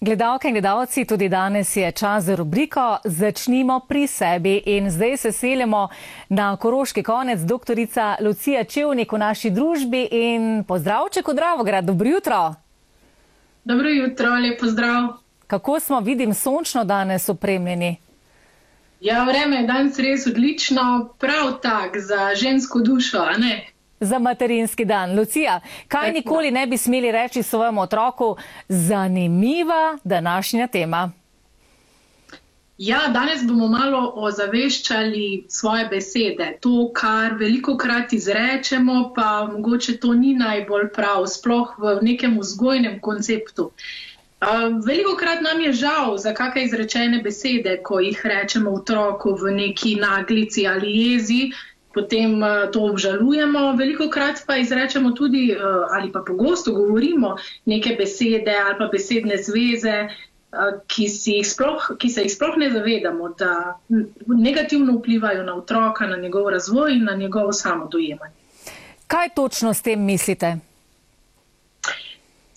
Gledalke in gledalci, tudi danes je čas za rubriko Začnimo pri sebi in zdaj se selimo na koroški konec doktorica Lucija Čevnik v naši družbi in pozdravče kot Dravograd, dobro jutro. Dobro jutro, lep pozdrav. Kako smo, vidim, sončno danes opremljeni? Ja, vreme je danes res odlično, prav tak za žensko dušo, a ne? Za materinski dan. Lucija, kaj nikoli ne bi smeli reči svojemu otroku, zanimiva današnja tema? Ja, danes bomo malo ozaveščali svoje besede. To, kar veliko krat izrečemo, pa mogoče to ni najbolj prav, sploh v nekem vzgojnem konceptu. Veliko krat nam je žal za kakšne izrečene besede, ko jih rečemo otroku v neki naglici ali jezi, potem uh, to obžalujemo, veliko krat pa izrečemo tudi uh, ali pa pogosto govorimo neke besede ali pa besedne zveze, uh, ki, sploh, ki se jih sploh ne zavedamo, da negativno vplivajo na otroka, na njegov razvoj in na njegovo samodojemanje. Kaj točno s tem mislite?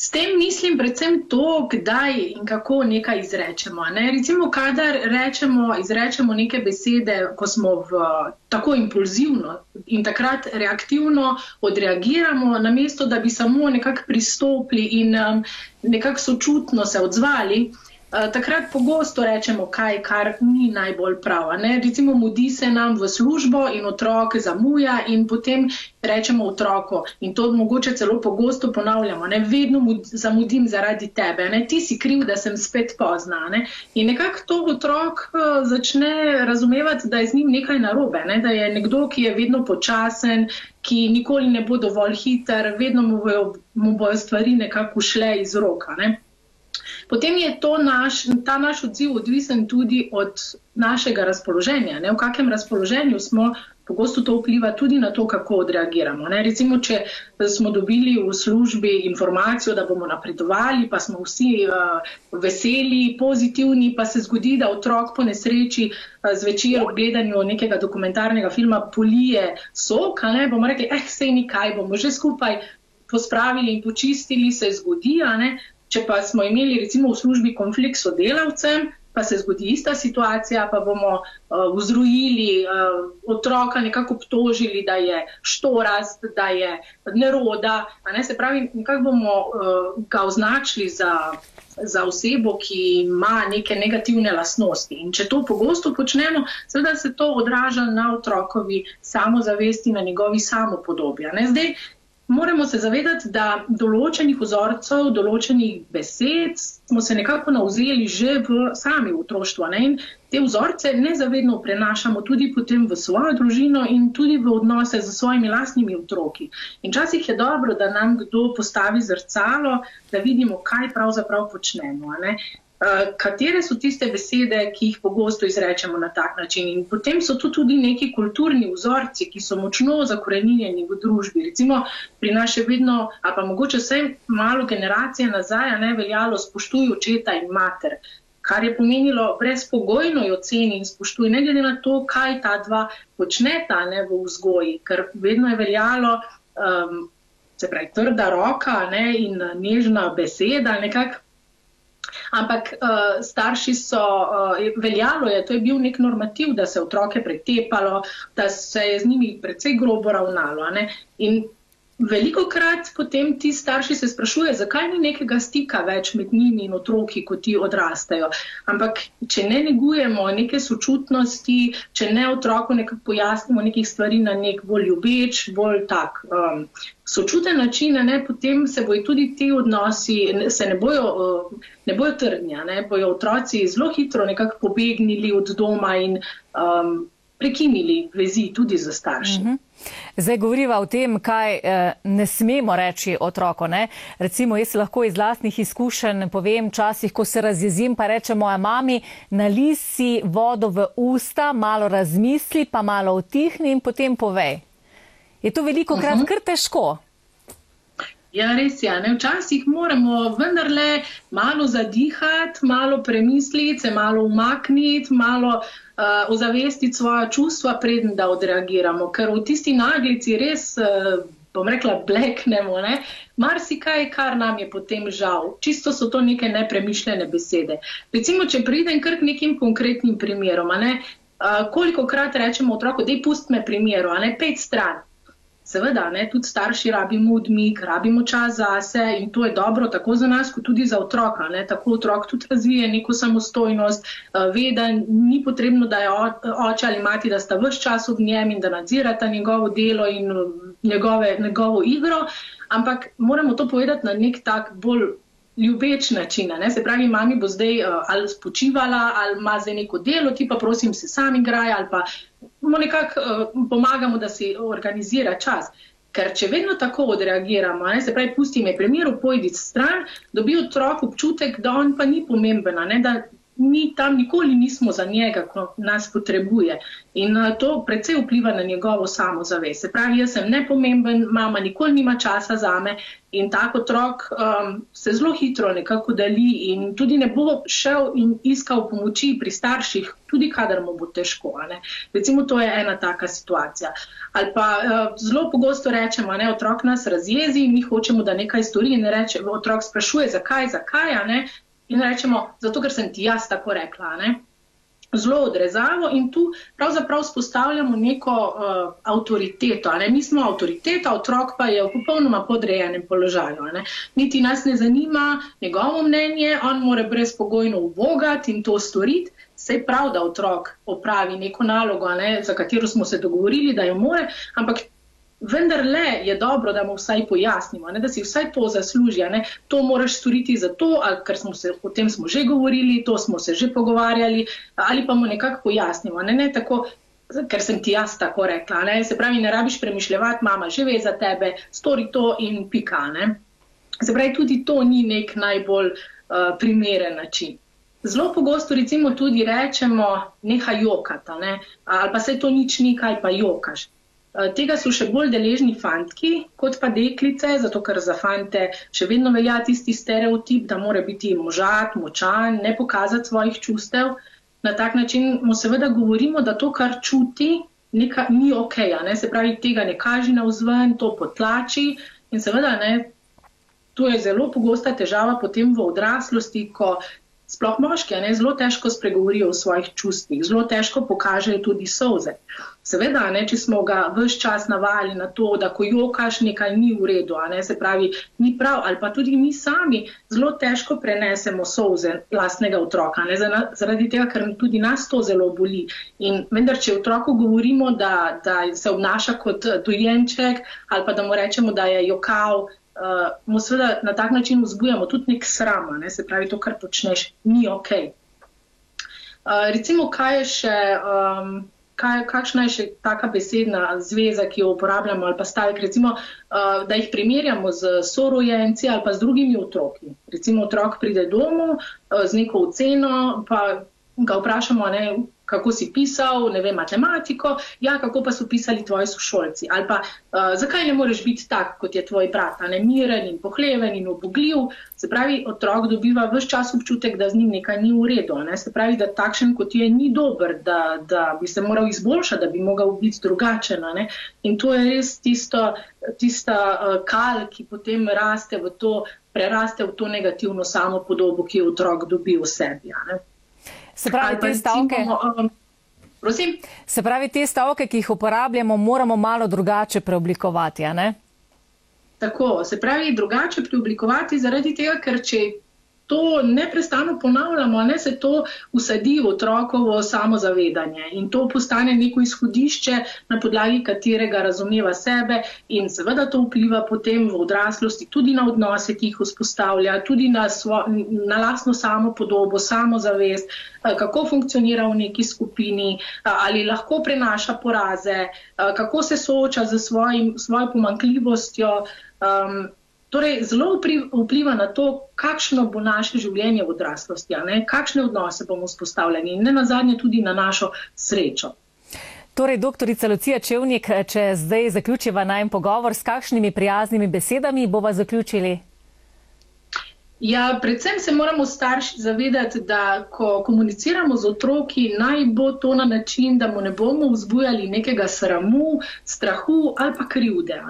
S tem mislim predvsem to, kdaj in kako nekaj izrečemo. Ne? Recimo, kadar rečemo, izrečemo neke besede, ko smo v, tako impulzivno in takrat reaktivno odreagiramo, namesto da bi samo nekako pristopili in um, nekako sočutno se odzvali. Eh, takrat pogosto rečemo kaj, kar ni najbolj prav. Recimo, mudi se nam v službo in otrok zamuja in potem rečemo otroku in to mogoče celo pogosto ponavljamo, ne? vedno zamudim zaradi tebe, ne? ti si kriv, da sem spet pozna. Ne? In nekako to otrok uh, začne razumevati, da je z njim nekaj narobe, ne? da je nekdo, ki je vedno počasen, ki nikoli ne bo dovolj hiter, vedno mu bojo, mu bojo stvari nekako šle iz roka. Ne? Potem je naš, ta naš odziv odvisen tudi od našega razpoloženja. Ne? V kakem razpoloženju smo, pogosto to vpliva tudi na to, kako odreagiramo. Ne? Recimo, če smo dobili v službi informacijo, da bomo napredovali, pa smo vsi uh, veseli, pozitivni, pa se zgodi, da otrok po nesreči uh, zvečer ob gledanju nekega dokumentarnega filma polije sok, ne? bomo rekli, eh, sej nikaj, bomo že skupaj pospravili in počistili, se zgodi, Če pa smo imeli recimo v službi konflikt s sodelavcem, pa se zgodi ista situacija, pa bomo uh, vzrojili uh, otroka, nekako obtožili, da je štorast, da je neroda. Ne? Se pravi, nekako bomo uh, ga označili za, za osebo, ki ima neke negativne lasnosti. In če to pogosto počnemo, seveda se to odraža na otrokovi samozavesti, na njegovi samopodobja. Zdaj, moramo se zavedati, da določenih vzorcev, določenih besed smo se nekako nauzeli že v sami otroštvu. In te vzorce nezavedno prenašamo tudi potem v svojo družino in tudi v odnose z svojimi lastnimi otroki. In časih je dobro, da nam kdo postavi zrcalo, da vidimo, kaj pravzaprav počnemo. Eh, katere so tiste besede, ki jih pogosto izrečemo na tak način. In potem so tu tudi neki kulturni vzorci, ki so močno zakorenjeni v družbi. Recimo pri nas še vedno, ali pa mogoče vse malo generacije nazaj, ne veljalo spoštuj očeta in mater. Kar je pomenilo brezpogojno jo ceni in spoštuj, ne glede na to, kaj ta dva počneta ne, v vzgoji, ker vedno je veljalo, um, se pravi, trda roka ne, in nežna beseda, nekako Ampak uh, starši so, uh, veljalo je, to je bil nek normativ, da se otroke pretepalo, da se je z njimi precej grobo ravnalo. In veliko krat potem ti starši se sprašujejo, zakaj ni nekega stika več med njimi in otroki, ko ti odrastejo. Ampak če ne negujemo neke sočutnosti, če ne otroku nekako pojasnimo nekih stvari na nek bolj ljubeč, bolj tak. Um, sočuten način, ne, potem se bojo tudi ti odnosi, se ne bojo, uh, ne bojo trdnja, ne, bojo otroci zelo hitro nekako pobegnili od doma in um, prekinili vezi tudi za starši. Mm -hmm. Zdaj govoriva o tem, kaj eh, ne smemo reči otroko. Ne? Recimo, jaz lahko iz lastnih izkušenj povem, časih, ko se razjezim, pa reče moja mami, nali si vodo v usta, malo razmisli, pa malo utihni in potem povej. Je to veliko krat uh mhm. -huh. kar težko? Ja, res je. Ja, Včasih moramo vendarle malo zadihati, malo premisliti, se malo umakniti, malo uh, ozavestiti svoje čustva, preden da odreagiramo. Ker v tisti naglici res uh, bom rekla, bleknemo, ne, marsikaj, kar nam je potem žal. Čisto so to neke nepremišljene besede. Recimo, če pridem kar k nekim konkretnim primerom, ne, koliko krat rečemo otroku, dej pust me primeru, a ne pet stran. Seveda, ne, tudi starši rabimo odmik, rabimo čas zase in to je dobro tako za nas, kot tudi za otroka. Ne. Tako otrok tudi razvije neko samostojnost, ve, da ni potrebno, da je oče ali mati, da sta vse čas ob njem in da nadzirata njegovo delo in njegove, njegovo igro, ampak moramo to povedati na nek tak bolj ljubeč način. Ne. Se pravi, mami bo zdaj uh, ali spočivala, ali ima zdaj neko delo, ti pa prosim se sami igraj ali pa mu nekako uh, pomagamo, da si organizira čas. Ker če vedno tako odreagiramo, ne, se pravi, pusti me primeru, pojdi stran, dobi otrok občutek, da on pa ni pomemben, ne, da mi tam nikoli nismo za njega, ko nas potrebuje. In uh, to predvsej vpliva na njegovo samozavest. Se pravi, jaz sem nepomemben, mama nikoli nima časa za me in tak otrok um, se zelo hitro nekako deli in tudi ne bo šel in iskal pomoči pri starših, tudi kadar mu bo težko. Recimo, to je ena taka situacija. Ali pa uh, zelo pogosto rečemo, da otrok nas razjezi in mi hočemo, da nekaj stori in reče, otrok sprašuje, zakaj, zakaj, in rečemo, zato ker sem ti jaz tako rekla. Ne? Zelo odrezavo in tu pravzaprav spostavljamo neko uh, avtoriteto. Ne? Mi smo avtoriteta, otrok pa je v popolnoma podrejenem položaju. Ne? Niti nas ne zanima njegovo mnenje, on mora brezpogojno uvogati in to storiti. Sej prav, da otrok opravi neko nalogo, ne, za katero smo se dogovorili, da jo more, ampak vendar le je dobro, da mu vsaj pojasnimo, ne, da si vsaj to zasluži. Ne. To moraš storiti zato, ker smo se o tem smo že govorili, to smo se že pogovarjali, ali pa mu nekako pojasnimo. Ne, ne, tako, ker sem ti jaz tako rekla. Ne. Se pravi, ne rabiš premišljati, mama že ve za tebe, stori to in pika. Ne. Se pravi, tudi to ni nek najbolj uh, primeren način. Zelo pogosto recimo tudi rečemo, nehaj jokati, ne? ali pa se to nič ni, kaj pa jokaš. Eh, tega so še bolj deležni fantki kot pa deklice, zato ker za fante še vedno velja tisti stereotip, da mora biti možat, močan, ne pokazati svojih čustev. Na tak način mu seveda govorimo, da to, kar čuti, neka, ni ok, ne? se pravi, tega ne kaže na vzven, to potlači in seveda ne. To je zelo pogosta težava potem v odraslosti, ko sploh moški, ne, zelo težko spregovorijo o svojih čustvih, zelo težko pokažejo tudi soze. Seveda, ne, če smo ga vse čas navali na to, da ko jokaš, nekaj ni v redu, ne, se pravi, ni prav, ali pa tudi mi sami zelo težko prenesemo soze lastnega otroka, ne, zaradi tega, ker tudi nas to zelo boli. In vendar, če otroku govorimo, da, da se obnaša kot dojenček, ali pa da mu rečemo, da je jokal, uh, mu seveda na tak način vzbujamo tudi nek sram, ne? se pravi, to, kar počneš, ni ok. Uh, recimo, kaj je še. Um, Kaj, kakšna je še taka besedna zveza, ki jo uporabljamo, ali pa stavek, recimo, uh, da jih primerjamo z sorojenci ali pa z drugimi otroki. Recimo, otrok pride domov uh, z neko oceno, pa ga vprašamo, ne, kako si pisal, ne vem, matematiko, ja, kako pa so pisali tvoji sošolci. Ali pa uh, zakaj ne moreš biti tak, kot je tvoj brat, ne miren in pohleven in obogljiv. Se pravi, otrok dobiva vse čas občutek, da z njim nekaj ni v redu. Ne? Se pravi, da takšen kot je ni dober, da, da bi se moral izboljšati, da bi mogel biti drugačen. Ne? In to je res tisto, tista uh, kal, ki potem raste v to, preraste v to negativno samo podobo, ki jo otrok dobi v sebi. Se pravi, te stavke. Um, Se pravi, te stavke, ki jih uporabljamo, moramo malo drugače preoblikovati, a ne? Tako, se pravi, drugače preoblikovati zaradi tega, ker če to neprestano ponavljamo, ne se to usadi v otrokovo samozavedanje in to postane neko izhodišče, na podlagi katerega razumeva sebe in seveda to vpliva potem v odraslosti tudi na odnose, ki jih vzpostavlja, tudi na, svo, na lastno samo podobo, samozavest, eh, kako funkcionira v neki skupini, eh, ali lahko prenaša poraze, eh, kako se sooča z svojim, svojo pomankljivostjo. Um, Torej, zelo vpliva na to, kakšno bo naše življenje v odraslosti, kakšne odnose bomo vzpostavljali in ne nazadnje tudi na našo srečo. Torej, doktorica Lucija Čevnik, če zdaj zaključiva najem pogovor, s kakšnimi prijaznimi besedami bova zaključili? Ja, predvsem se moramo starši zavedati, da ko komuniciramo z otroki, naj bo to na način, da mu ne bomo vzbujali nekega sramu, strahu ali pa krivde.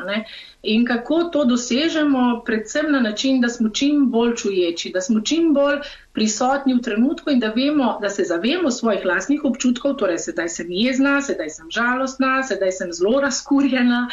In kako to dosežemo, predvsem na način, da smo čim bolj čuječi, da smo čim bolj prisotni v trenutku in da vemo, da se zavemo svojih lastnih občutkov, torej sedaj sem jezna, sedaj sem žalostna, sedaj sem zelo razkurjena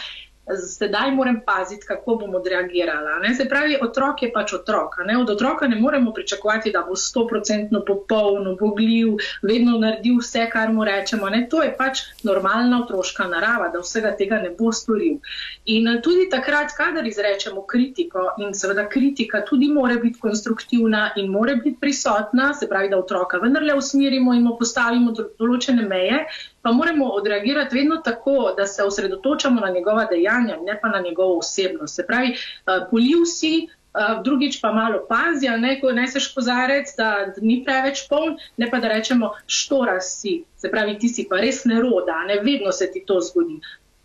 sedaj moram paziti, kako bom odreagirala. Ne? Se pravi, otrok je pač otrok. Ne? Od otroka ne moremo pričakovati, da bo stoprocentno popoln, bogljiv, vedno naredil vse, kar mu rečemo. Ne? To je pač normalna otroška narava, da vsega tega ne bo storil. In eh, tudi takrat, kadar izrečemo kritiko, in seveda kritika tudi mora biti konstruktivna in mora biti prisotna, se pravi, da otroka vendarle usmerimo in mu postavimo določene meje, pa moramo odreagirati vedno tako, da se osredotočamo na njegova dejanja, ne pa na njegovo osebnost. Se pravi, uh, poliv si. Uh, drugič pa malo pazi, ne, ko neseš kozarec, da ni preveč poln, ne pa da rečemo, što rasi, se pravi, ti si pa res neroda, ne vedno se ti to zgodi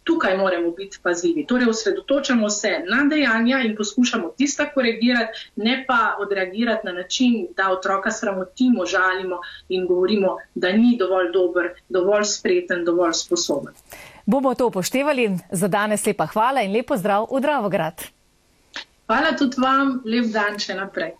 tukaj moramo biti pazljivi. Torej, osredotočamo se na dejanja in poskušamo tista korigirati, ne pa odreagirati na način, da otroka sramotimo, žalimo in govorimo, da ni dovolj dober, dovolj spreten, dovolj sposoben. Bomo to upoštevali. Za danes lepa hvala in lepo zdrav v Dravograd. Hvala tudi vam, lep dan še naprej.